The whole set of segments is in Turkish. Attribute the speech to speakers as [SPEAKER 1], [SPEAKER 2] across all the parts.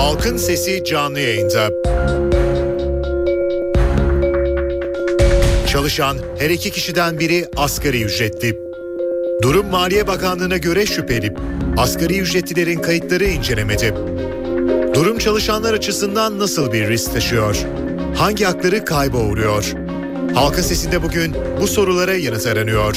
[SPEAKER 1] Halkın Sesi canlı yayında. Çalışan her iki kişiden biri asgari ücretli. Durum Maliye Bakanlığı'na göre şüpheli. Asgari ücretlilerin kayıtları incelemedi. Durum çalışanlar açısından nasıl bir risk taşıyor? Hangi hakları kayba uğruyor? Halkın Sesi'nde bugün bu sorulara yanıt aranıyor.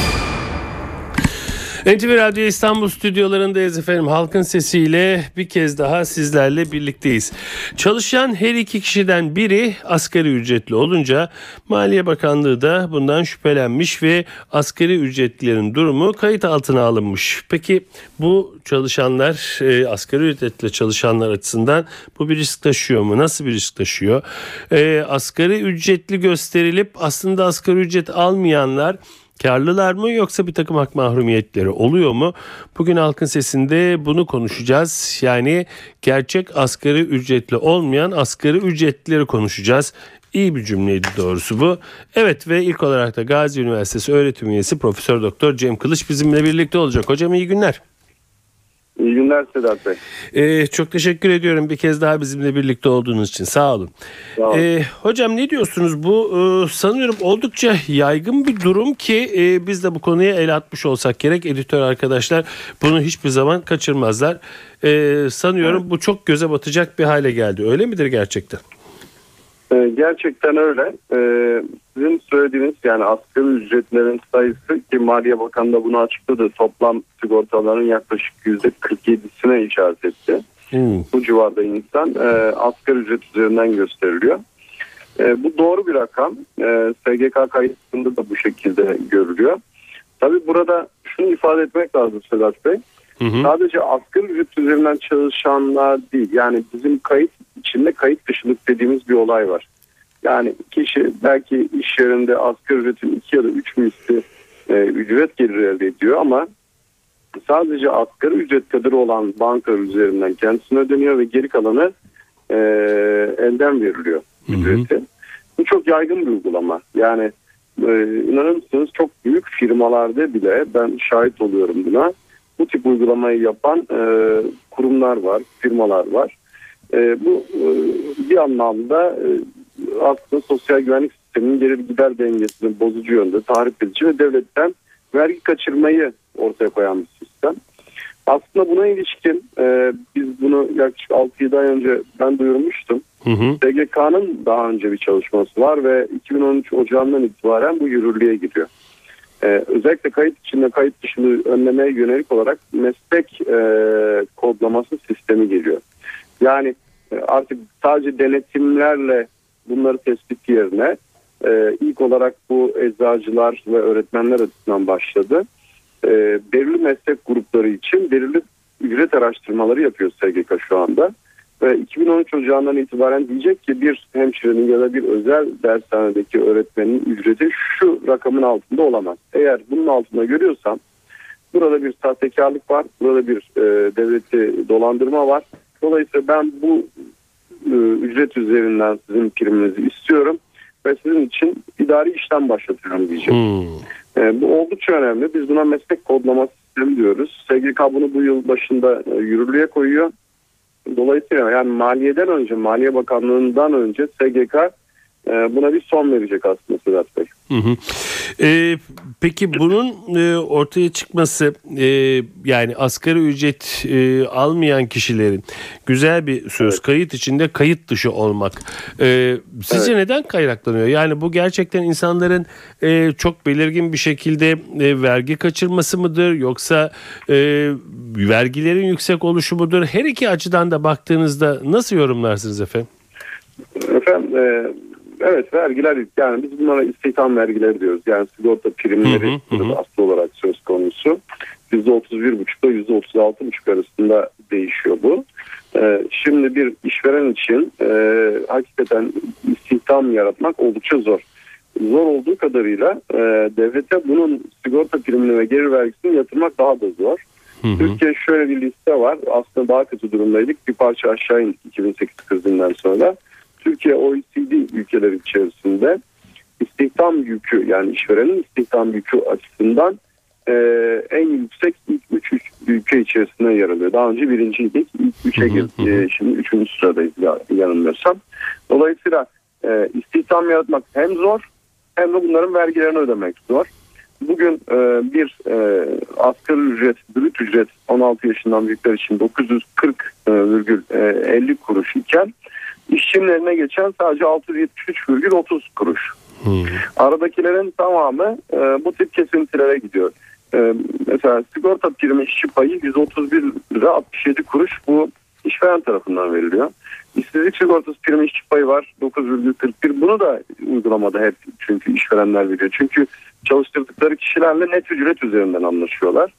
[SPEAKER 2] NTV Radyo İstanbul stüdyolarındayız efendim. Halkın sesiyle bir kez daha sizlerle birlikteyiz. Çalışan her iki kişiden biri asgari ücretli olunca Maliye Bakanlığı da bundan şüphelenmiş ve asgari ücretlilerin durumu kayıt altına alınmış. Peki bu çalışanlar e, asgari ücretle çalışanlar açısından bu bir risk taşıyor mu? Nasıl bir risk taşıyor? E, asgari ücretli gösterilip aslında asgari ücret almayanlar Karlılar mı yoksa bir takım hak mahrumiyetleri oluyor mu? Bugün halkın sesinde bunu konuşacağız. Yani gerçek asgari ücretli olmayan asgari ücretlileri konuşacağız. İyi bir cümleydi doğrusu bu. Evet ve ilk olarak da Gazi Üniversitesi öğretim üyesi Profesör Doktor Cem Kılıç bizimle birlikte olacak. Hocam iyi günler.
[SPEAKER 3] İyi günler Sedat Bey.
[SPEAKER 2] Ee, çok teşekkür ediyorum bir kez daha bizimle birlikte olduğunuz için. Sağ olun. Sağ olun. Ee, hocam ne diyorsunuz? Bu e, sanıyorum oldukça yaygın bir durum ki e, biz de bu konuya el atmış olsak gerek. Editör arkadaşlar bunu hiçbir zaman kaçırmazlar. E, sanıyorum evet. bu çok göze batacak bir hale geldi. Öyle midir gerçekten?
[SPEAKER 3] Ee, gerçekten öyle. Ee, sizin söylediğiniz yani asgari ücretlerin sayısı ki Maliye Bakanı da bunu açıkladı. Toplam sigortaların yaklaşık %47'sine işaret etti. Hmm. Bu civarda insan e, asgari ücret üzerinden gösteriliyor. E, bu doğru bir rakam. E, SGK kayıtlarında da bu şekilde görülüyor. Tabii burada şunu ifade etmek lazım Sedat Bey. Hı hı. Sadece asgari ücret üzerinden çalışanlar değil. Yani bizim kayıt içinde kayıt dışılık dediğimiz bir olay var. Yani kişi belki iş yerinde asgari ücretin iki ya da üç misli e, ücret geliri elde ediyor ama sadece asgari ücret kadar olan banka üzerinden kendisine ödeniyor ve geri kalanı e, elden veriliyor ücreti. Hı hı. Bu çok yaygın bir uygulama. Yani e, inanır mısınız çok büyük firmalarda bile ben şahit oluyorum buna. Bu tip uygulamayı yapan e, kurumlar var, firmalar var. E, bu e, bir anlamda e, aslında sosyal güvenlik sisteminin gelir gider dengesini bozucu yönde tahrip edici ve devletten vergi kaçırmayı ortaya koyan bir sistem. Aslında buna ilişkin e, biz bunu yaklaşık 6-7 ay önce ben duyurmuştum. SGK'nın daha önce bir çalışması var ve 2013 Ocağı'ndan itibaren bu yürürlüğe giriyor. Ee, özellikle kayıt içinde kayıt dışını önlemeye yönelik olarak meslek e, kodlaması sistemi geliyor. Yani e, artık sadece denetimlerle bunları tespit yerine e, ilk olarak bu eczacılar ve öğretmenler açısından başladı. E, belirli meslek grupları için belirli ücret araştırmaları yapıyor SGK şu anda. Ve 2013 Ocağı'ndan itibaren diyecek ki bir hemşirenin ya da bir özel dershanedeki öğretmenin ücreti şu rakamın altında olamaz. Eğer bunun altında görüyorsam burada bir sahtekarlık var, burada bir e, devleti dolandırma var. Dolayısıyla ben bu e, ücret üzerinden sizin priminizi istiyorum ve sizin için idari işlem başlatıyorum diyecek. Hmm. E, bu oldukça önemli. Biz buna meslek kodlama sistemi diyoruz. SGK bunu bu yıl başında e, yürürlüğe koyuyor. Dolayısıyla yani maliyeden önce, Maliye Bakanlığı'ndan önce SGK buna bir son verecek aslında Sedat Bey. Hı hı.
[SPEAKER 2] Ee, peki bunun e, ortaya çıkması e, yani asgari ücret e, almayan kişilerin güzel bir söz evet. kayıt içinde kayıt dışı olmak e, sizce evet. neden kaynaklanıyor? Yani bu gerçekten insanların e, çok belirgin bir şekilde e, vergi kaçırması mıdır yoksa e, vergilerin yüksek oluşu mudur? Her iki açıdan da baktığınızda nasıl yorumlarsınız efendim?
[SPEAKER 3] Efendim e, Evet vergiler yani biz bunlara istihdam vergileri diyoruz. Yani sigorta primleri hı hı hı. aslı olarak söz konusu. %31,5 ile %36,5 arasında değişiyor bu. Ee, şimdi bir işveren için e, hakikaten istihdam yaratmak oldukça zor. Zor olduğu kadarıyla e, devlete bunun sigorta primini ve gelir vergisini yatırmak daha da zor. Türkiye şöyle bir liste var. Aslında daha kötü durumdaydık. Bir parça aşağı indik 2008 krizinden sonra. Türkiye OECD ülkeleri içerisinde istihdam yükü yani işverenin istihdam yükü açısından e, en yüksek ilk 3 ülke içerisinde yer alıyor. Daha önce birinciydik. İlk 3'e girdik. E, şimdi 3. sıradayız ya, yanılmıyorsam. Dolayısıyla e, istihdam yaratmak hem zor hem de bunların vergilerini ödemek zor. Bugün e, bir e, asgari ücret, brüt ücret 16 yaşından büyükler için 940,50 kuruş iken işçinin eline geçen sadece 673,30 kuruş.
[SPEAKER 2] Hmm.
[SPEAKER 3] Aradakilerin tamamı e, bu tip kesintilere gidiyor. E, mesela sigorta primi işçi payı 131 lira 67 kuruş bu işveren tarafından veriliyor. İşsizlik sigortası primi işçi payı var 9,41 bunu da uygulamada hep çünkü işverenler veriyor. Çünkü çalıştırdıkları kişilerle net ücret üzerinden anlaşıyorlar.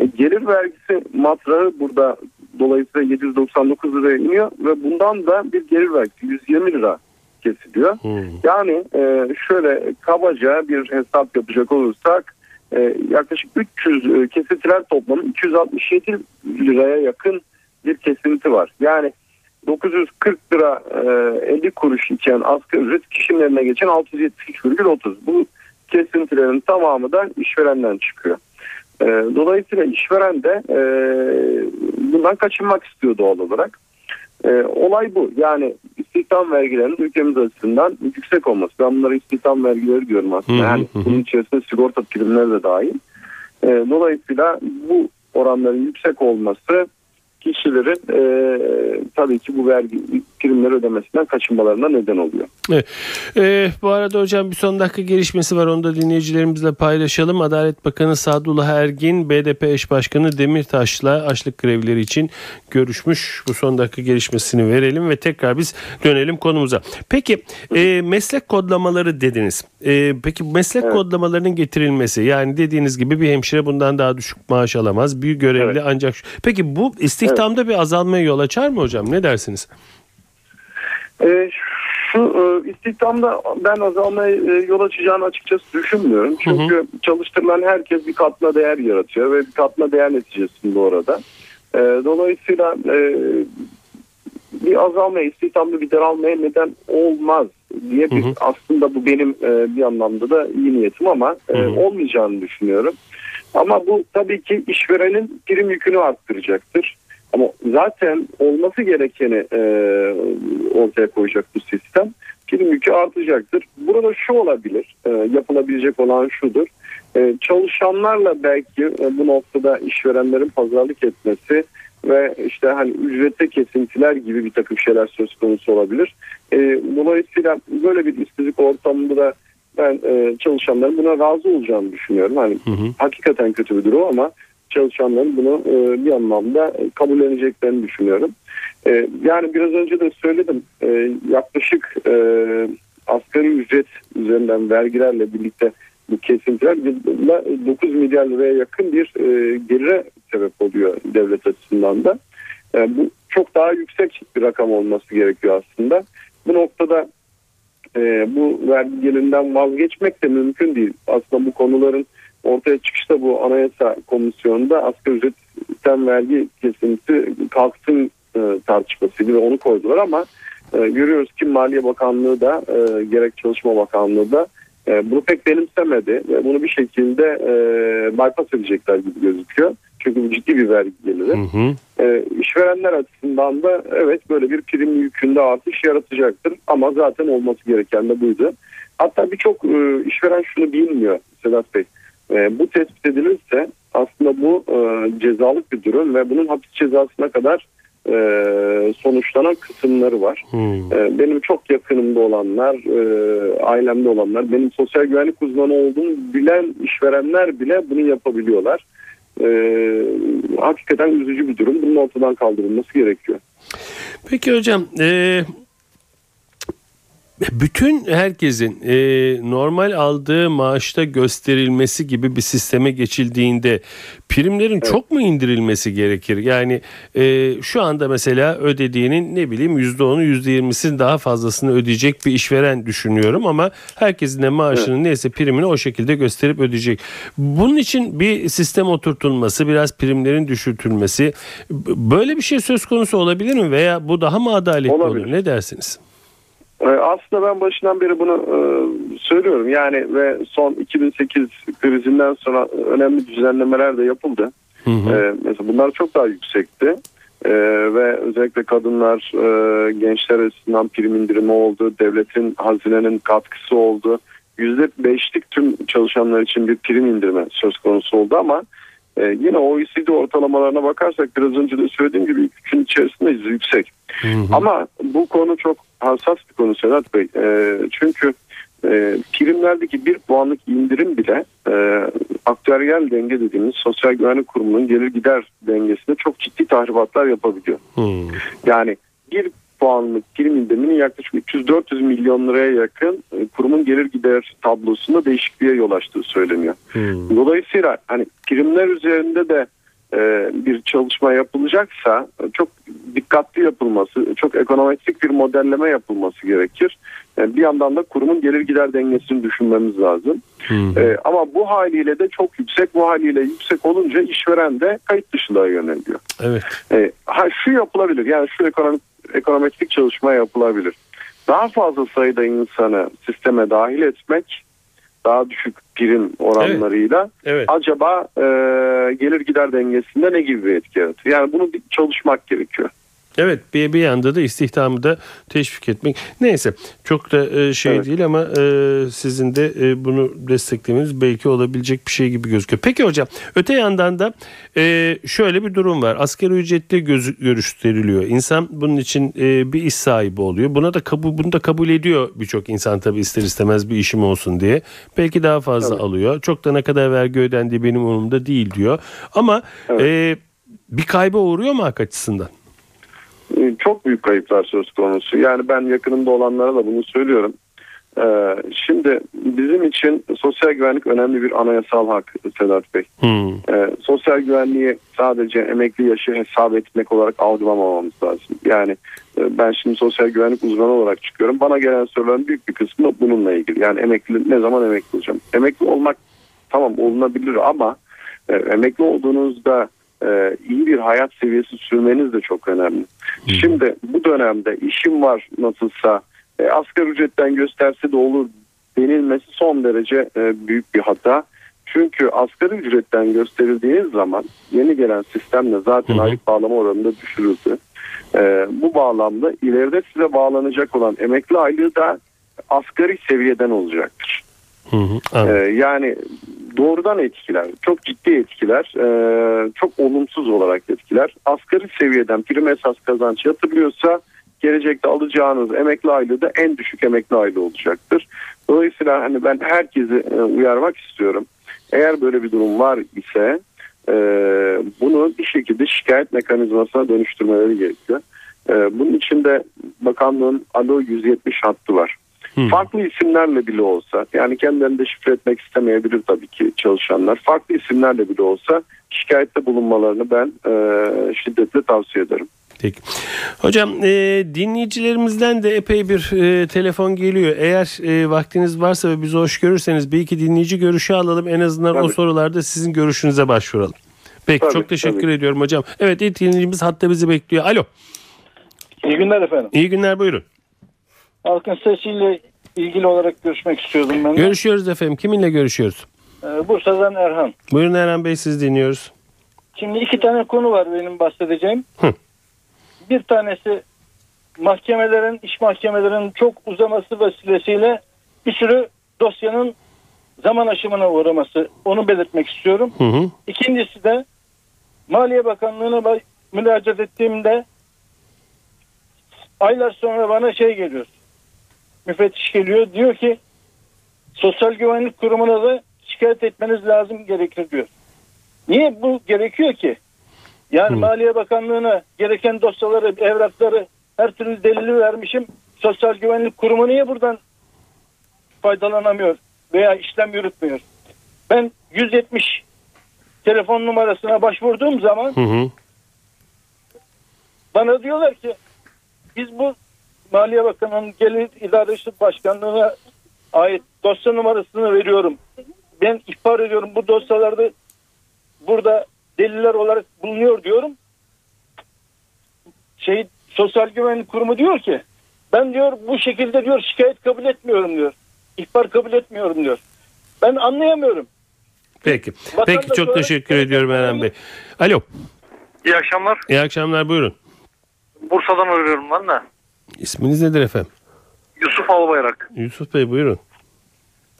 [SPEAKER 3] E, gelir vergisi matrağı burada dolayısıyla 799 liraya iniyor ve bundan da bir gelir vergisi 120 lira kesiliyor.
[SPEAKER 2] Hmm.
[SPEAKER 3] Yani e, şöyle kabaca bir hesap yapacak olursak e, yaklaşık 300 e, kesintiler toplamı 267 liraya yakın bir kesinti var. Yani 940 lira e, 50 kuruş iken asgari ücret kişinin eline geçen 673,30. Bu kesintilerin tamamı da işverenden çıkıyor. E, dolayısıyla işveren de e, bundan kaçınmak istiyor doğal olarak. E, olay bu. Yani istihdam vergilerinin ülkemiz açısından yüksek olması. Ben bunlara istihdam vergileri diyorum aslında.
[SPEAKER 2] Hı hı,
[SPEAKER 3] yani
[SPEAKER 2] hı
[SPEAKER 3] bunun içerisinde sigorta primleri de dahil. E, dolayısıyla bu oranların yüksek olması kişilerin e, tabii ki bu vergi primleri ödemesinden kaçınmalarına neden oluyor.
[SPEAKER 2] Evet. Ee, bu arada hocam bir son dakika gelişmesi var onu da dinleyicilerimizle paylaşalım. Adalet Bakanı Sadullah Ergin, BDP eş başkanı Demirtaş'la açlık grevleri için görüşmüş. Bu son dakika gelişmesini verelim ve tekrar biz dönelim konumuza. Peki e, meslek kodlamaları dediniz. E, peki meslek
[SPEAKER 3] Evet.
[SPEAKER 2] kodlamalarının getirilmesi yani dediğiniz gibi bir hemşire bundan daha düşük maaş alamaz. Bir görevli
[SPEAKER 3] Evet.
[SPEAKER 2] ancak peki bu istihdamda bir azalmaya yol açar mı hocam? Ne dersiniz?
[SPEAKER 3] E, şu e, istihdamda ben azalmaya e, yol açacağını açıkçası düşünmüyorum. Çünkü çalıştırılan herkes bir katma değer yaratıyor ve bir katma değer neticesinde orada. E, dolayısıyla e, bir azalmaya, istihdamda bir daralmaya neden olmaz diye bir
[SPEAKER 2] Hı hı.
[SPEAKER 3] aslında bu benim e, bir anlamda da iyi niyetim ama e,
[SPEAKER 2] Hı hı.
[SPEAKER 3] olmayacağını düşünüyorum. Ama bu tabii ki işverenin prim yükünü arttıracaktır. Ama zaten olması gerekeni e, ortaya koyacak bu sistem. Prim yükü artacaktır. Burada şu olabilir, e, yapılabilecek olan şudur. E, çalışanlarla belki e, bu noktada işverenlerin pazarlık etmesi ve işte hani ücrete kesintiler gibi bir takım şeyler söz konusu olabilir. E, dolayısıyla böyle bir işsizlik ortamında da ben e, çalışanların buna razı olacağını düşünüyorum. Hani
[SPEAKER 2] Hı hı.
[SPEAKER 3] hakikaten kötü bir durum ama çalışanların bunu e, bir anlamda kabulleneceklerini düşünüyorum. E, yani biraz önce de söyledim e, yaklaşık e, asgari ücret üzerinden vergilerle birlikte bu kesintiler yılda 9 milyar liraya yakın bir gelire sebep oluyor devlet açısından da. Bu çok daha yüksek bir rakam olması gerekiyor aslında. Bu noktada bu vergi gelirinden vazgeçmek de mümkün değil. Aslında bu konuların ortaya çıkışta bu anayasa komisyonunda asgari ücretten vergi kesintisi kalksın e, tartışmasıydı ve onu koydular ama e, görüyoruz ki Maliye Bakanlığı da e, gerek Çalışma Bakanlığı da e, bunu pek benimsemedi ve bunu bir şekilde e, bypass edecekler gibi gözüküyor. Çünkü bu ciddi bir vergi geliri.
[SPEAKER 2] Hı hı.
[SPEAKER 3] E, işverenler açısından da evet böyle bir prim yükünde artış yaratacaktır ama zaten olması gereken de buydu. Hatta birçok e, işveren şunu bilmiyor Sedat Bey. E, bu tespit edilirse aslında bu e, cezalık bir durum ve bunun hapis cezasına kadar e, sonuçlanan kısımları var.
[SPEAKER 2] Hı.
[SPEAKER 3] E, benim çok yakınımda olanlar, e, ailemde olanlar, benim sosyal güvenlik uzmanı olduğumu bilen işverenler bile bunu yapabiliyorlar. E, hakikaten üzücü bir durum. Bunun ortadan kaldırılması gerekiyor.
[SPEAKER 2] Peki hocam e, bütün herkesin e, normal aldığı maaşta gösterilmesi gibi bir sisteme geçildiğinde primlerin çok mu indirilmesi gerekir? Yani e, şu anda mesela ödediğinin ne bileyim %10'u %20'sinin daha fazlasını ödeyecek bir işveren düşünüyorum ama herkesin de maaşının neyse primini o şekilde gösterip ödeyecek. Bunun için bir sistem oturtulması, biraz primlerin düşürtülmesi böyle bir şey söz konusu olabilir mi veya bu daha mı adaletli
[SPEAKER 3] Olabilir.
[SPEAKER 2] olur? Ne dersiniz?
[SPEAKER 3] Ee, Aslında ben başından beri bunu e, söylüyorum. Yani ve son 2008 krizinden sonra önemli düzenlemeler de yapıldı.
[SPEAKER 2] Hı hı.
[SPEAKER 3] Ee, mesela bunlar çok daha yüksekti. Ee, ve özellikle kadınlar, e, gençler açısından prim indirimi oldu. Devletin, hazinenin katkısı oldu. %5'lik tüm çalışanlar için bir prim indirme söz konusu oldu ama e, yine OECD ortalamalarına bakarsak biraz önce de söylediğim gibi üçün içerisindeyiz yüksek.
[SPEAKER 2] Hı hı.
[SPEAKER 3] Ama bu konu çok hassas bir konu Sedat Bey. E, çünkü e, primlerdeki bir puanlık indirim bile e, aktüeryel denge dediğimiz sosyal güvenlik kurumunun gelir gider dengesinde çok ciddi tahribatlar yapabiliyor.
[SPEAKER 2] Hı.
[SPEAKER 3] Yani bir puanlık prim indiriminin yaklaşık 300-400 milyon liraya yakın e, kurumun gelir gider tablosunda değişikliğe yol açtığı söyleniyor.
[SPEAKER 2] Hı.
[SPEAKER 3] Dolayısıyla hani primler üzerinde de e, bir çalışma yapılacaksa e, çok dikkatli yapılması, çok ekonometrik bir modelleme yapılması gerekir. Bir yandan da kurumun gelir gider dengesini düşünmemiz lazım. E, ama bu haliyle de çok yüksek, bu haliyle yüksek olunca işveren de kayıt dışılığa yöneliyor.
[SPEAKER 2] Evet.
[SPEAKER 3] Ha şu yapılabilir yani şu ekonomik ekonometrik çalışma yapılabilir. Daha fazla sayıda insanı sisteme dahil etmek daha düşük prim oranlarıyla
[SPEAKER 2] Evet.
[SPEAKER 3] acaba e, gelir gider dengesinde ne gibi bir etki yaratır? Yani bunu çalışmak gerekiyor.
[SPEAKER 2] Evet bir, bir yanda da istihdamı da teşvik etmek. Neyse çok da e, şey
[SPEAKER 3] Evet.
[SPEAKER 2] değil ama e, sizin de e, bunu desteklemeniz belki olabilecek bir şey gibi gözüküyor. Peki hocam öte yandan da şöyle bir durum var. Asgari ücretli göz, gösteriliyor. İnsan bunun için bir iş sahibi oluyor. Buna da kabul bunu da kabul ediyor birçok insan tabii ister istemez bir işim olsun diye. Belki daha fazla
[SPEAKER 3] Evet.
[SPEAKER 2] alıyor. Çok da ne kadar vergi ödendiği benim umurumda değil diyor. Ama
[SPEAKER 3] Evet.
[SPEAKER 2] e, bir kayba uğruyor mu hak açısından?
[SPEAKER 3] E, Çok büyük kayıplar söz konusu. Yani ben yakınımda olanlara da bunu söylüyorum. E, şimdi bizim için sosyal güvenlik önemli bir anayasal hak Sedat Bey.
[SPEAKER 2] Hmm.
[SPEAKER 3] E, sosyal güvenliği sadece emekli yaşı hesap etmek olarak algılamamamız lazım. Yani e, ben şimdi sosyal güvenlik uzmanı olarak çıkıyorum. Bana gelen soruların büyük bir kısmı bununla ilgili. Yani emekli ne zaman emekli olacağım? Emekli olmak tamam olunabilir ama e, emekli olduğunuzda e, iyi bir hayat seviyesi sürmeniz de çok önemli. Şimdi bu dönemde işim var nasılsa e, asgari ücretten gösterse de olur denilmesi son derece e, büyük bir hata. Çünkü asgari ücretten gösterildiğiniz zaman yeni gelen sistemle zaten aylık bağlama oranında düşürüldü. E, bu bağlamda ileride size bağlanacak olan emekli aylığı da asgari seviyeden olacaktır.
[SPEAKER 2] Hı hı,
[SPEAKER 3] Ee,
[SPEAKER 2] anladım.
[SPEAKER 3] yani doğrudan etkiler, çok ciddi etkiler, ee, çok olumsuz olarak etkiler. Asgari seviyeden prim esas kazanç yatırılıyorsa gelecekte alacağınız emekli aylığı da en düşük emekli aylığı olacaktır. Dolayısıyla hani ben herkesi e, uyarmak istiyorum. Eğer böyle bir durum var ise e, bunu bir şekilde şikayet mekanizmasına dönüştürmeleri gerekiyor. E, bunun için de bakanlığın Alo 170 hattı var.
[SPEAKER 2] Hı.
[SPEAKER 3] Farklı isimlerle bile olsa yani kendilerini de şifre etmek istemeyebilir tabii ki çalışanlar. Farklı isimlerle bile olsa şikayette bulunmalarını ben e, şiddetle tavsiye ederim.
[SPEAKER 2] Peki. Hocam e, dinleyicilerimizden de epey bir e, telefon geliyor. Eğer e, vaktiniz varsa ve bizi hoş görürseniz bir iki dinleyici görüşü alalım. En azından o
[SPEAKER 3] Tabii.
[SPEAKER 2] sorularda sizin görüşünüze başvuralım. Peki
[SPEAKER 3] Tabii,
[SPEAKER 2] çok teşekkür
[SPEAKER 3] tabii.
[SPEAKER 2] ediyorum hocam. Evet ilk dinleyicimiz hatta bizi bekliyor. Alo.
[SPEAKER 4] İyi günler efendim.
[SPEAKER 2] İyi günler buyurun.
[SPEAKER 4] Halkın sesiyle ilgili olarak görüşmek istiyordum ben. de.
[SPEAKER 2] Görüşüyoruz efendim. Kiminle görüşüyoruz?
[SPEAKER 4] Ee, Bursa'dan Erhan.
[SPEAKER 2] Buyurun Eren Bey siz dinliyoruz.
[SPEAKER 4] Şimdi iki tane konu var benim bahsedeceğim.
[SPEAKER 2] Hı.
[SPEAKER 4] Bir tanesi mahkemelerin, iş mahkemelerinin çok uzaması vesilesiyle bir sürü dosyanın zaman aşımına uğraması. Onu belirtmek istiyorum.
[SPEAKER 2] Hı hı.
[SPEAKER 4] İkincisi de Maliye Bakanlığı'na ba- müracaat ettiğimde aylar sonra bana şey geliyor. Müfettiş geliyor diyor ki Sosyal Güvenlik Kurumu'na da şikayet etmeniz lazım gerekir diyor. Niye bu gerekiyor ki? Yani
[SPEAKER 2] Hı.
[SPEAKER 4] Maliye Bakanlığı'na gereken dosyaları, evrakları her türlü delili vermişim. Sosyal Güvenlik Kurumu niye buradan faydalanamıyor veya işlem yürütmüyor? Ben 170 telefon numarasına başvurduğum zaman
[SPEAKER 2] Hı hı.
[SPEAKER 4] bana diyorlar ki biz bu Maliye Bakanı'nın Gelir İdaresi Başkanlığı'na ait dosya numarasını veriyorum. Ben ihbar ediyorum bu dosyalarda burada deliller olarak bulunuyor diyorum. Şey Sosyal Güvenlik Kurumu diyor ki ben diyor bu şekilde diyor şikayet kabul etmiyorum diyor. İhbar kabul etmiyorum diyor. Ben anlayamıyorum.
[SPEAKER 2] Peki.
[SPEAKER 4] Vatandaş
[SPEAKER 2] Peki çok
[SPEAKER 4] olarak-
[SPEAKER 2] teşekkür ediyorum Eren Bey. Alo.
[SPEAKER 5] İyi akşamlar.
[SPEAKER 2] İyi akşamlar buyurun.
[SPEAKER 5] Bursa'dan arıyorum ben de.
[SPEAKER 2] İsminiz nedir efendim?
[SPEAKER 5] Yusuf Albayrak.
[SPEAKER 2] Yusuf Bey buyurun.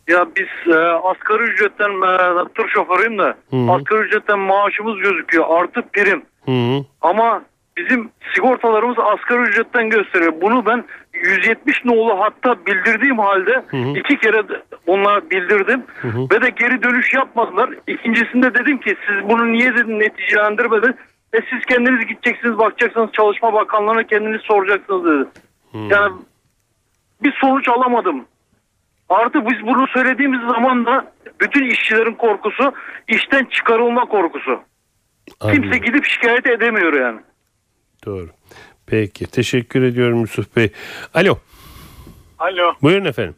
[SPEAKER 5] Ya biz e, asgari ücretten e, tır şoförüyüm de
[SPEAKER 2] Hı.
[SPEAKER 5] asgari ücretten maaşımız gözüküyor artı prim.
[SPEAKER 2] Hı hı.
[SPEAKER 5] Ama bizim sigortalarımız asgari ücretten gösteriyor. Bunu ben 170 nolu hatta bildirdiğim halde
[SPEAKER 2] Hı hı.
[SPEAKER 5] iki kere onlara bildirdim
[SPEAKER 2] hı.
[SPEAKER 5] ve de geri dönüş yapmadılar. İkincisinde dedim ki siz bunu niye dedim neticelendirmedi. E siz kendiniz gideceksiniz bakacaksınız Çalışma Bakanlığı'na kendiniz soracaksınız dedi. Yani bir sonuç alamadım. Artı biz bunu söylediğimiz zaman da bütün işçilerin korkusu işten çıkarılma korkusu. Kimse
[SPEAKER 2] Anladım.
[SPEAKER 5] gidip şikayet edemiyor yani.
[SPEAKER 2] Doğru. Peki teşekkür ediyorum Yusuf Bey. Alo.
[SPEAKER 6] Alo
[SPEAKER 2] Buyurun efendim.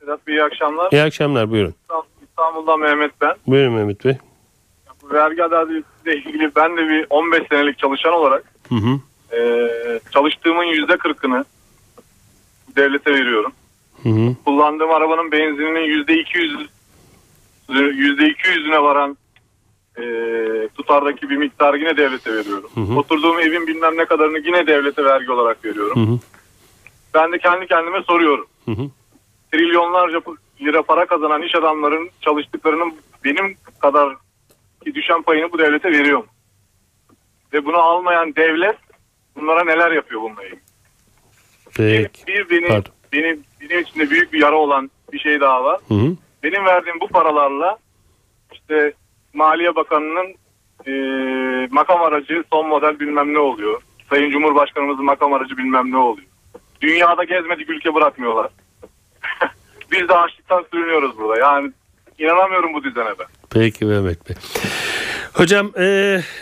[SPEAKER 6] Sedat Bey iyi akşamlar.
[SPEAKER 2] İyi akşamlar buyurun.
[SPEAKER 6] İstanbul'dan Mehmet ben.
[SPEAKER 2] Buyurun Mehmet Bey.
[SPEAKER 6] Vergi adaletiyle ilgili ben de bir 15 senelik çalışan olarak
[SPEAKER 2] Hı hı.
[SPEAKER 6] eee, çalıştığımın %40'ını devlete veriyorum.
[SPEAKER 2] Hı hı.
[SPEAKER 6] Kullandığım arabanın benzininin %200 %200'üne varan eee, tutardaki bir miktarı yine devlete veriyorum.
[SPEAKER 2] Hı hı.
[SPEAKER 6] Oturduğum evin bilmem ne kadarını yine devlete vergi olarak veriyorum.
[SPEAKER 2] Hı hı.
[SPEAKER 6] Ben de kendi kendime soruyorum.
[SPEAKER 2] Hı hı.
[SPEAKER 6] trilyonlarca lira para kazanan iş adamların çalıştıklarının benim kadar ki düşen payını bu devlete veriyor mu? Ve bunu almayan devlet bunlara neler yapıyor bununla ilgili?
[SPEAKER 2] Peki.
[SPEAKER 6] Bir, bir benim,
[SPEAKER 2] Pardon.
[SPEAKER 6] benim, benim içinde büyük bir yara olan bir şey daha var.
[SPEAKER 2] Hı hı.
[SPEAKER 6] Benim verdiğim bu paralarla işte Maliye Bakanı'nın e, makam aracı son model bilmem ne oluyor. Sayın Cumhurbaşkanımızın makam aracı bilmem ne oluyor. Dünyada gezmedik ülke bırakmıyorlar. Biz de açlıktan sürünüyoruz burada. Yani inanamıyorum bu düzene ben.
[SPEAKER 2] Peki Mehmet Bey. Hocam e,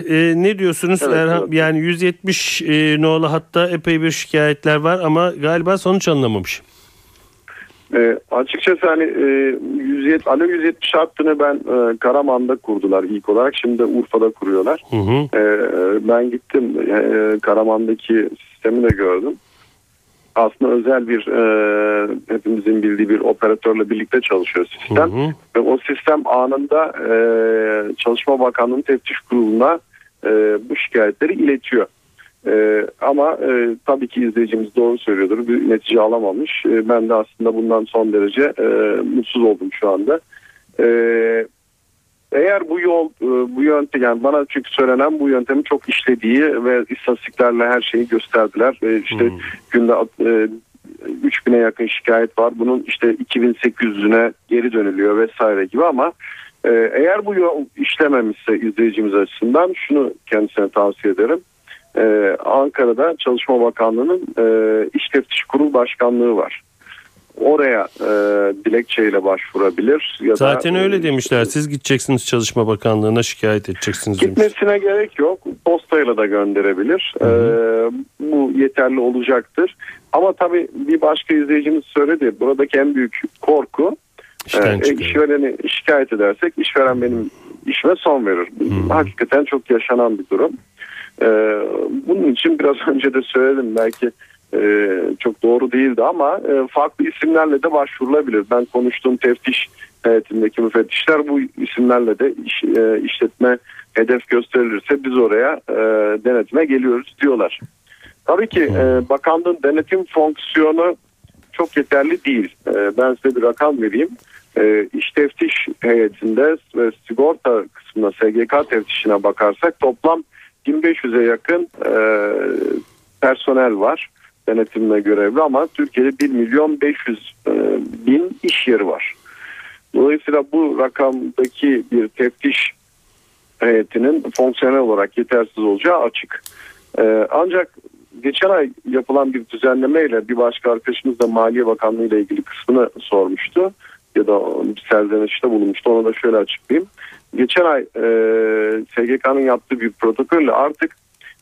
[SPEAKER 2] e, ne diyorsunuz?
[SPEAKER 3] Evet,
[SPEAKER 2] Erhan-
[SPEAKER 3] evet.
[SPEAKER 2] Yani 170 e, nolu hatta epey bir şikayetler var ama galiba sonuç alınamamış.
[SPEAKER 3] E, açıkçası hani e, 170, Alo 170 hattını ben e, Karaman'da kurdular ilk olarak. Şimdi de Urfa'da kuruyorlar.
[SPEAKER 2] Hı hı.
[SPEAKER 3] E, ben gittim e, Karaman'daki sistemi de gördüm. Aslında özel bir e, hepimizin bildiği bir operatörle birlikte çalışıyor
[SPEAKER 2] Hı
[SPEAKER 3] sistem.
[SPEAKER 2] hı.
[SPEAKER 3] Ve o sistem anında e, Çalışma Bakanlığı'nın teftiş kuruluna e, bu şikayetleri iletiyor. E, ama e, tabii ki izleyicimiz doğru söylüyordur. Bir netice alamamış. E, ben de aslında bundan son derece e, mutsuz oldum şu anda. E, eğer bu yol, e, bu yöntem yani bana çünkü söylenen bu yöntemin çok işlediği ve istatistiklerle her şeyi gösterdiler. E, işte
[SPEAKER 2] Hmm.
[SPEAKER 3] günde e, 3000'e yakın şikayet var. Bunun işte 2800'üne geri dönülüyor vesaire gibi ama e, eğer bu yol işlememişse izleyicimiz açısından şunu kendisine tavsiye ederim. Ankara'da Çalışma Bakanlığı'nın e, İş Teftiş Kurul Başkanlığı var. Oraya e, dilekçeyle başvurabilir. Ya
[SPEAKER 2] Zaten
[SPEAKER 3] da,
[SPEAKER 2] öyle
[SPEAKER 3] e,
[SPEAKER 2] demişler. Siz gideceksiniz Çalışma Bakanlığı'na şikayet edeceksiniz demiş.
[SPEAKER 3] Gitmesine gerek yok. Postayla da gönderebilir.
[SPEAKER 2] Hı
[SPEAKER 3] Ee, bu yeterli olacaktır. Ama tabii bir başka izleyicimiz söyledi. Buradaki en büyük korku
[SPEAKER 2] İşten
[SPEAKER 3] e,
[SPEAKER 2] çıkıyor.
[SPEAKER 3] işvereni şikayet edersek işveren benim işime son verir. Hakikaten çok yaşanan bir durum. Ee, bunun için biraz önce de söyledim belki e, çok doğru değildi ama e, farklı isimlerle de başvurulabilir. Ben konuştuğum teftiş heyetindeki müfettişler bu isimlerle de iş, e, işletme hedef gösterilirse biz oraya e, denetime geliyoruz diyorlar. Tabii ki e, bakanlığın denetim fonksiyonu çok yeterli değil. E, ben size bir rakam vereyim. E, iş teftiş heyetinde ve sigorta kısmına SGK teftişine bakarsak toplam 1500'e yakın e, personel var denetimle görevli ama Türkiye'de 1 milyon 500 e, bin iş yeri var. Dolayısıyla bu rakamdaki bir teftiş heyetinin fonksiyonel olarak yetersiz olacağı açık. E, ancak geçen ay yapılan bir düzenlemeyle bir başka arkadaşımız da Maliye Bakanlığı ile ilgili kısmını sormuştu ya da bir serzenişte bulunmuştu. Onu da şöyle açıklayayım. Geçen ay e, SGK'nın yaptığı bir protokolle artık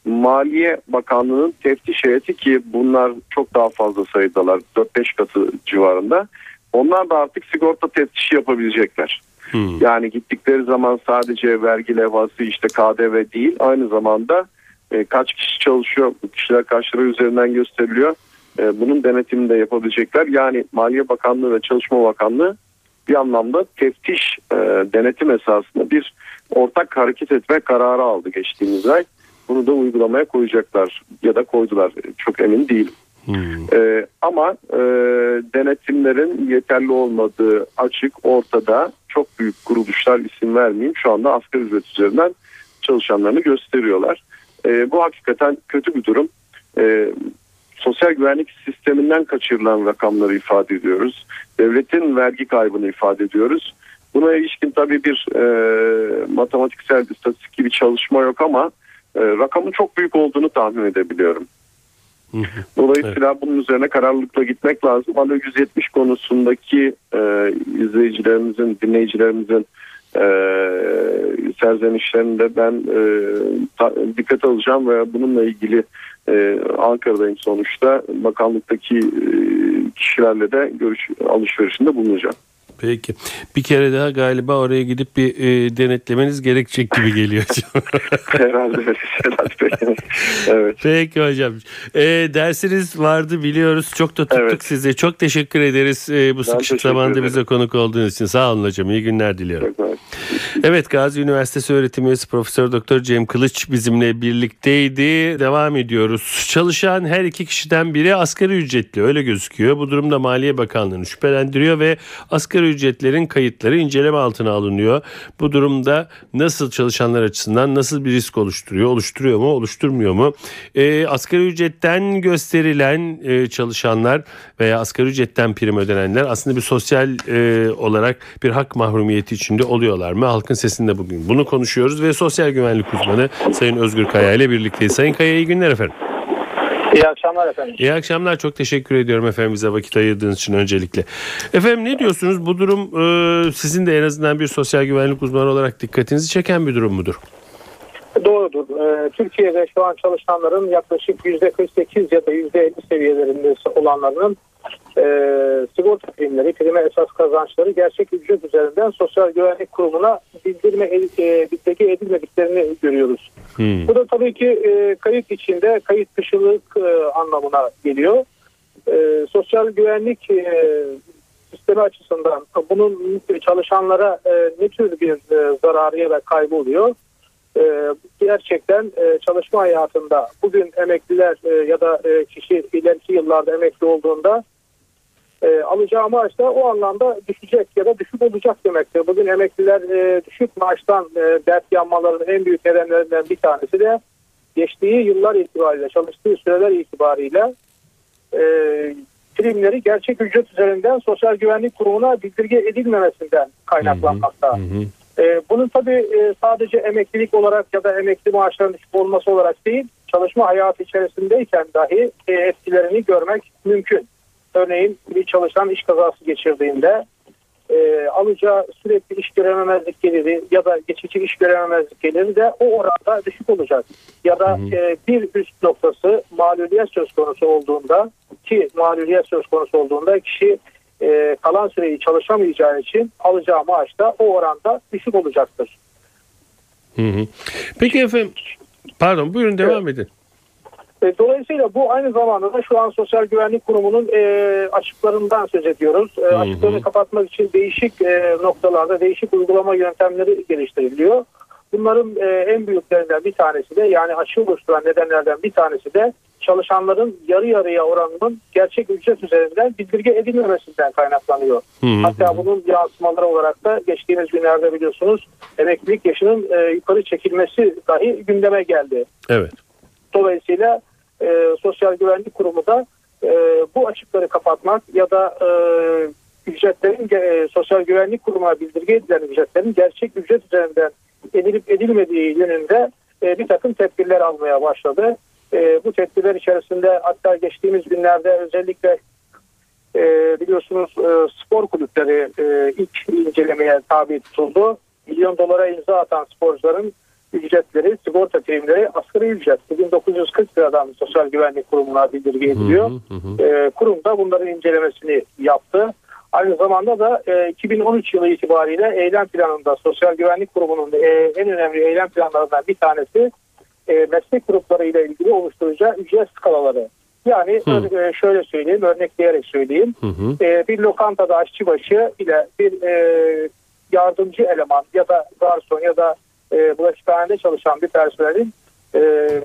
[SPEAKER 3] Maliye Bakanlığı'nın teftiş heyeti ki bunlar çok daha fazla sayıdalar 4-5 katı civarında. Onlar da artık sigorta teftişi yapabilecekler.
[SPEAKER 2] Hmm.
[SPEAKER 3] Yani gittikleri zaman sadece vergi levhası işte KDV değil aynı zamanda e, kaç kişi çalışıyor bu kişiler kaç lira üzerinden gösteriliyor. E, bunun denetimini de yapabilecekler. Yani Maliye Bakanlığı ve Çalışma Bakanlığı bir anlamda teftiş e, denetim esasında bir ortak hareket etme kararı aldı geçtiğimiz ay. Bunu da uygulamaya koyacaklar ya da koydular çok emin değilim.
[SPEAKER 2] Hmm.
[SPEAKER 3] Ee, ama e, denetimlerin yeterli olmadığı açık ortada çok büyük kuruluşlar isim vermeyeyim şu anda asgari ücret üzerinden çalışanlarını gösteriyorlar. Ee, bu hakikaten kötü bir durum. Ee, sosyal güvenlik sisteminden kaçırılan rakamları ifade ediyoruz. Devletin vergi kaybını ifade ediyoruz. Buna ilişkin tabii bir e, matematiksel istatistik bir çalışma yok ama e, rakamın çok büyük olduğunu tahmin edebiliyorum. Dolayısıyla bunun üzerine kararlılıkla gitmek lazım. Alo 170 konusundaki e, izleyicilerimizin, dinleyicilerimizin e, serzenişlerinde ben e, ta, dikkat alacağım ve bununla ilgili e, Ankara'dayım sonuçta. Bakanlıktaki e, kişilerle de görüş alışverişinde bulunacağım.
[SPEAKER 2] Peki. Bir kere daha galiba oraya gidip bir e, denetlemeniz gerekecek gibi geliyor.
[SPEAKER 3] Herhalde öyle evet.
[SPEAKER 2] Peki hocam. E, dersiniz vardı biliyoruz. Çok da tuttuk
[SPEAKER 3] Evet.
[SPEAKER 2] sizi. Çok teşekkür ederiz e, bu sıkışık
[SPEAKER 3] teşekkür
[SPEAKER 2] zamanda
[SPEAKER 3] ederim.
[SPEAKER 2] bize konuk olduğunuz için. Sağ olun hocam. İyi günler diliyorum.
[SPEAKER 3] Mersi.
[SPEAKER 2] Evet Gazi Üniversitesi öğretim üyesi Profesör Doktor Cem Kılıç bizimle birlikteydi. Devam ediyoruz. Çalışan her iki kişiden biri asgari ücretli öyle gözüküyor. Bu durumda Maliye Bakanlığı'nı şüphelendiriyor ve asgari ücretlerin kayıtları inceleme altına alınıyor. Bu durumda nasıl çalışanlar açısından nasıl bir risk oluşturuyor? Oluşturuyor mu? Oluşturmuyor mu? Ee, asgari ücretten gösterilen e, çalışanlar veya asgari ücretten prim ödenenler aslında bir sosyal e, olarak bir hak mahrumiyeti içinde oluyorlar mı? Halkın sesinde bugün bunu konuşuyoruz ve sosyal güvenlik uzmanı Sayın Özgür Kaya ile birlikteyiz. Sayın Kaya iyi günler efendim.
[SPEAKER 7] İyi akşamlar efendim.
[SPEAKER 2] İyi akşamlar. Çok teşekkür ediyorum efendim bize vakit ayırdığınız için öncelikle. Efendim ne diyorsunuz? Bu durum e, sizin de en azından bir sosyal güvenlik uzmanı olarak dikkatinizi çeken bir durum mudur?
[SPEAKER 7] Doğrudur. Ee, Türkiye'de şu an çalışanların yaklaşık %48 ya da %50 seviyelerinde olanlarının e, sigorta primleri, prime esas kazançları gerçek ücret üzerinden Sosyal Güvenlik Kurumu'na bildirme, e, bildirge edilmediklerini görüyoruz.
[SPEAKER 2] Hmm.
[SPEAKER 7] Bu da tabii ki e, kayıt içinde kayıt dışılık e, anlamına geliyor. E, sosyal güvenlik e, sistemi açısından bunun çalışanlara e, ne tür bir e, zararı ya da kaybı oluyor? E, gerçekten e, çalışma hayatında bugün emekliler e, ya da e, kişi ileriki yıllarda emekli olduğunda e, alacağı maaş da o anlamda düşecek ya da düşük olacak demektir. Bugün emekliler e, düşük maaştan e, dert yanmalarının en büyük nedenlerinden bir tanesi de geçtiği yıllar itibariyle, çalıştığı süreler itibariyle e, primleri gerçek ücret üzerinden Sosyal Güvenlik Kurumu'na bildirge edilmemesinden kaynaklanmakta.
[SPEAKER 2] Hı hı.
[SPEAKER 7] E, bunun tabii e, sadece emeklilik olarak ya da emekli maaşlarının düşük olması olarak değil, çalışma hayatı içerisindeyken dahi e, etkilerini görmek mümkün. Örneğin bir çalışan iş kazası geçirdiğinde e, alacağı sürekli iş görememezlik geliri ya da geçici iş görememezlik geliri de o oranda düşük olacak. Ya da e, bir üst noktası mağluliyet söz konusu olduğunda ki mağluliyet söz konusu olduğunda kişi e, kalan süreyi çalışamayacağı için alacağı maaş da o oranda düşük olacaktır.
[SPEAKER 2] Hı hı. Peki efendim pardon buyurun devam edin.
[SPEAKER 7] E, Dolayısıyla bu aynı zamanda da şu an Sosyal Güvenlik Kurumu'nun e, açıklarından söz ediyoruz. E, açıklarını kapatmak için değişik e, noktalarda değişik uygulama yöntemleri geliştiriliyor. Bunların e, en büyüklerinden bir tanesi de yani açığı oluşturan nedenlerden bir tanesi de çalışanların yarı yarıya oranının gerçek ücret üzerinden bildirge edilmemesinden kaynaklanıyor.
[SPEAKER 2] Hı hı.
[SPEAKER 7] Hatta bunun yansımaları olarak da geçtiğimiz günlerde biliyorsunuz emeklilik yaşının e, yukarı çekilmesi dahi gündeme geldi.
[SPEAKER 2] Evet.
[SPEAKER 7] Dolayısıyla e, Sosyal Güvenlik Kurumu da e, bu açıkları kapatmak ya da e, ücretlerin e, Sosyal Güvenlik Kurumu'na bildirge edilen ücretlerin gerçek ücret üzerinden edilip edilmediği yönünde e, bir takım tedbirler almaya başladı. e, bu tedbirler içerisinde hatta geçtiğimiz günlerde özellikle e, biliyorsunuz e, spor kulüpleri e, ilk incelemeye tabi tutuldu. Milyon dolara imza atan sporcuların ücretleri, sigorta primleri asgari ücret. Bugün 940 liradan Sosyal Güvenlik Kurumu'na bildirge ediliyor. E, kurum da bunların incelemesini yaptı. Aynı zamanda da e, 2013 yılı itibariyle eylem planında Sosyal Güvenlik Kurumu'nun e, en önemli eylem planlarından bir tanesi e, meslek grupları ile ilgili oluşturacağı ücret skalaları. Yani ör- e, şöyle söyleyeyim, örnekleyerek söyleyeyim. E, bir lokantada aşçıbaşı ile bir e, yardımcı eleman ya da garson ya da e, bulaşıkhanede çalışan bir personelin e,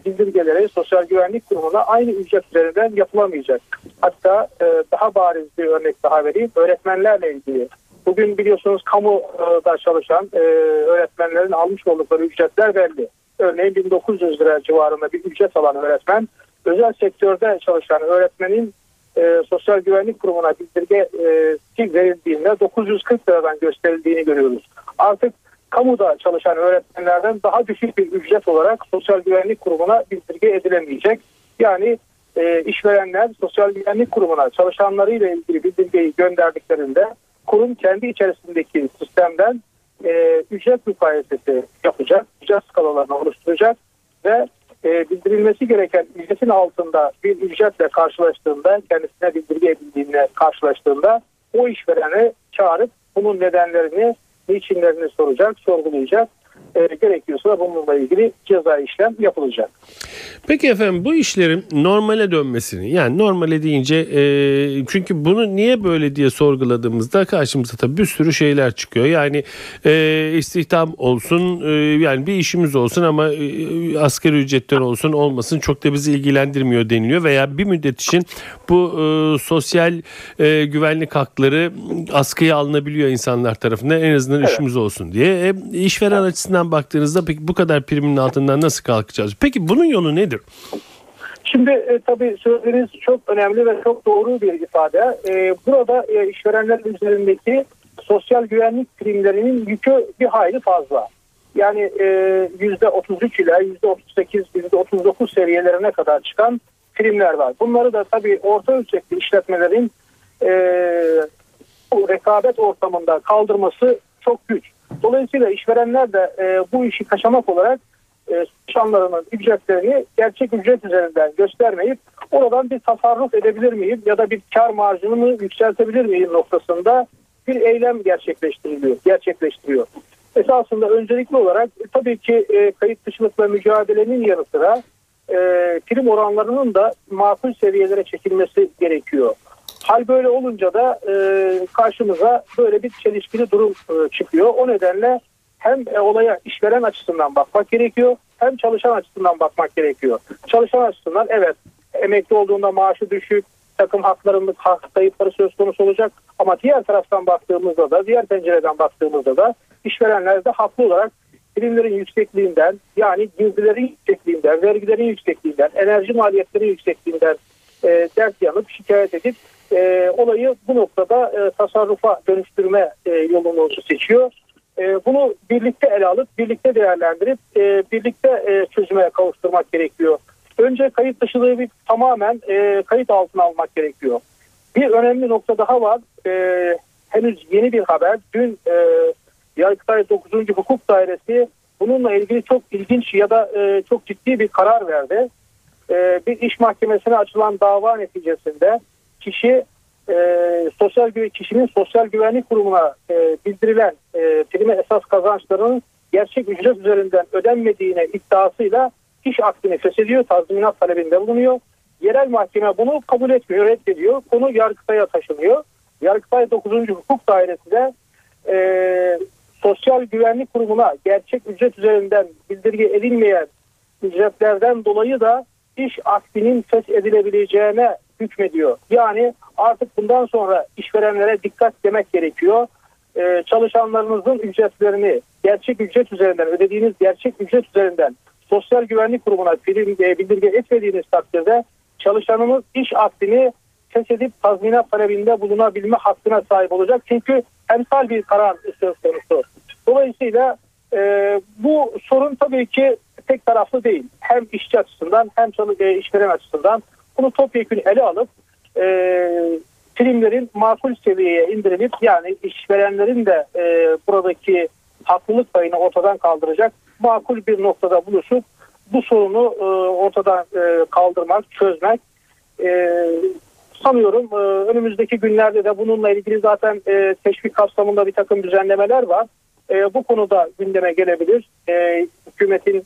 [SPEAKER 7] bildirgeleri Sosyal Güvenlik Kurumu'na aynı ücret üzerinden yapılamayacak. Hatta e, daha bariz bir örnek daha vereyim. Öğretmenlerle ilgili. Bugün biliyorsunuz kamuda çalışan e, öğretmenlerin almış oldukları ücretler belli. Örneğin 1900 lira civarında bir ücret alan öğretmen özel sektörde çalışan öğretmenin e, Sosyal Güvenlik Kurumu'na bildirge e, verildiğinde 940 liradan gösterildiğini görüyoruz. Artık kamuda çalışan öğretmenlerden daha düşük bir ücret olarak Sosyal Güvenlik Kurumu'na bildirge edilemeyecek. Yani e, işverenler Sosyal Güvenlik Kurumu'na çalışanlarıyla ilgili bildirgeyi gönderdiklerinde kurum kendi içerisindeki sistemden e, ücret mukayesesi yapacak, ücret skalalarını oluşturacak ve e, bildirilmesi gereken ücretin altında bir ücretle karşılaştığında kendisine bildirge edildiğinde karşılaştığında o işvereni çağırıp bunun nedenlerini, niçinlerini soracak, sorgulayacak. E, gerekiyorsa bununla ilgili ceza işlem yapılacak.
[SPEAKER 2] Peki efendim bu işlerin normale dönmesini yani normale deyince e, çünkü bunu niye böyle diye sorguladığımızda karşımıza tabii bir sürü şeyler çıkıyor. Yani e, istihdam olsun e, yani bir işimiz olsun ama e, asgari ücretten olsun olmasın çok da bizi ilgilendirmiyor deniliyor veya bir müddet için bu e, sosyal e, güvenlik hakları askıya alınabiliyor insanlar tarafından en azından işimiz olsun diye. E, işveren açısından baktığınızda peki bu kadar primin altından nasıl kalkacağız? Peki bunun yolu nedir?
[SPEAKER 7] Şimdi e, tabii söylediğiniz çok önemli ve çok doğru bir ifade. E, burada e, işverenler üzerindeki sosyal güvenlik primlerinin yükü bir hayli fazla. Yani e, %33 ile %38, %39 seviyelerine kadar çıkan primler var. Bunları da tabii orta ölçekli işletmelerin e, rekabet ortamında kaldırması çok güç. Dolayısıyla işverenler de e, bu işi kaçamak olarak e, çalışanlarının ücretlerini gerçek ücret üzerinden göstermeyip oradan bir tasarruf edebilir miyim ya da bir kar marjını yükseltebilir miyim noktasında bir eylem gerçekleştiriliyor, gerçekleştiriyor. Esasında öncelikli olarak e, tabii ki e, kayıt dışılıkla mücadelenin yanı sıra e, prim oranlarının da makul seviyelere çekilmesi gerekiyor. Hal böyle olunca da e, karşımıza böyle bir çelişkili durum e, çıkıyor. O nedenle hem e, olaya işveren açısından bakmak gerekiyor hem çalışan açısından bakmak gerekiyor. Çalışan açısından evet emekli olduğunda maaşı düşük, takım haklarının hak kayıpları söz konusu olacak ama diğer taraftan baktığımızda da diğer pencereden baktığımızda da işverenler de haklı olarak primlerin yüksekliğinden yani girdilerin yüksekliğinden, vergilerin yüksekliğinden, enerji maliyetleri yüksekliğinden e, dert yanıp şikayet edip e, olayı bu noktada e, tasarrufa dönüştürme e, yolunu seçiyor. E, bunu birlikte ele alıp birlikte değerlendirip e, birlikte e, çözüme kavuşturmak gerekiyor. Önce kayıt dışılığı bir tamamen e, kayıt altına almak gerekiyor. Bir önemli nokta daha var. E, henüz yeni bir haber. Dün e, Yargıtay 9. Hukuk Dairesi bununla ilgili çok ilginç ya da e, çok ciddi bir karar verdi. E, bir iş mahkemesine açılan dava neticesinde kişi e, sosyal gü- kişinin sosyal güvenlik kurumuna e, bildirilen e, prime esas kazançlarının gerçek ücret üzerinden ödenmediğine iddiasıyla iş akdini feshediyor, tazminat talebinde bulunuyor. Yerel mahkeme bunu kabul etmiyor, reddediyor. Konu Yargıtay'a taşınıyor. Yargıtay 9. Hukuk Dairesi de e, sosyal güvenlik kurumuna gerçek ücret üzerinden bildirge edilmeyen ücretlerden dolayı da iş akdinin feshedilebileceğine hükmediyor. Yani artık bundan sonra işverenlere dikkat demek gerekiyor. Ee, çalışanlarınızın ücretlerini gerçek ücret üzerinden ödediğiniz gerçek ücret üzerinden sosyal güvenlik kurumuna e, bildirge etmediğiniz takdirde çalışanımız iş akdini feshedip tazminat talebinde bulunabilme hakkına sahip olacak. Çünkü emsal bir karar söz konusu. Dolayısıyla e, bu sorun tabii ki tek taraflı değil. Hem işçi açısından hem çalı, e, işveren açısından bunu topyekun ele alıp e, primlerin makul seviyeye indirilip yani işverenlerin de e, buradaki haklılık payını ortadan kaldıracak makul bir noktada buluşup bu sorunu e, ortadan e, kaldırmak, çözmek e, sanıyorum e, önümüzdeki günlerde de bununla ilgili zaten e, teşvik kapsamında bir takım düzenlemeler var. E, bu konuda gündeme gelebilir. E, hükümetin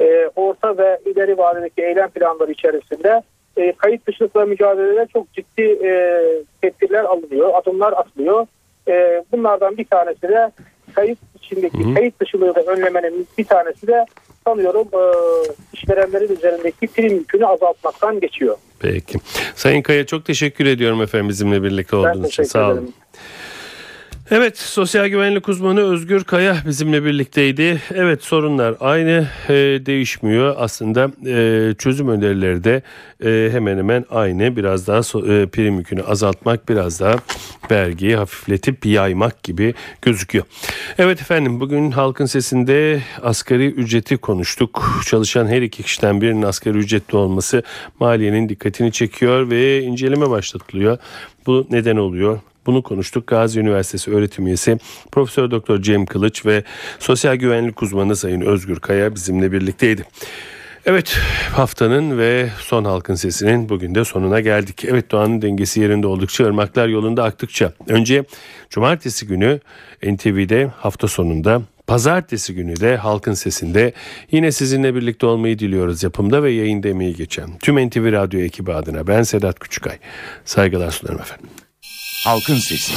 [SPEAKER 7] e, orta ve ileri vadedeki eylem planları içerisinde e, kayıt dışılıkla mücadelede çok ciddi e, tedbirler alınıyor, adımlar atılıyor. E, bunlardan bir tanesi de kayıt içindeki
[SPEAKER 2] Hı hı.
[SPEAKER 7] kayıt dışılığı da önlemenin bir tanesi de sanıyorum e, işverenlerin üzerindeki prim yükünü azaltmaktan geçiyor.
[SPEAKER 2] Peki. Sayın Kaya çok teşekkür ediyorum efendim bizimle birlikte olduğunuz için. Sağ olun.
[SPEAKER 7] ederim.
[SPEAKER 2] Evet, sosyal güvenlik uzmanı Özgür Kaya bizimle birlikteydi. Evet, sorunlar aynı, e, değişmiyor. Aslında e, çözüm önerileri de e, hemen hemen aynı. Biraz daha so- e, prim yükünü azaltmak, biraz daha vergiyi hafifletip yaymak gibi gözüküyor. Evet efendim, bugün Halkın Sesi'nde asgari ücreti konuştuk. Çalışan her iki kişiden birinin asgari ücretli olması maliyenin dikkatini çekiyor ve inceleme başlatılıyor. Bu neden oluyor? Bunu konuştuk. Gazi Üniversitesi öğretim üyesi Profesör Doktor Cem Kılıç ve sosyal güvenlik uzmanı Sayın Özgür Kaya bizimle birlikteydi. Evet haftanın ve son halkın sesinin bugün de sonuna geldik. Evet doğanın dengesi yerinde oldukça ırmaklar yolunda aktıkça. Önce cumartesi günü NTV'de hafta sonunda Pazartesi günü de Halkın Sesi'nde yine sizinle birlikte olmayı diliyoruz yapımda ve yayında emeği geçen tüm NTV Radyo ekibi adına ben Sedat Küçükay. Saygılar sunarım efendim.
[SPEAKER 8] Halkın Sesi.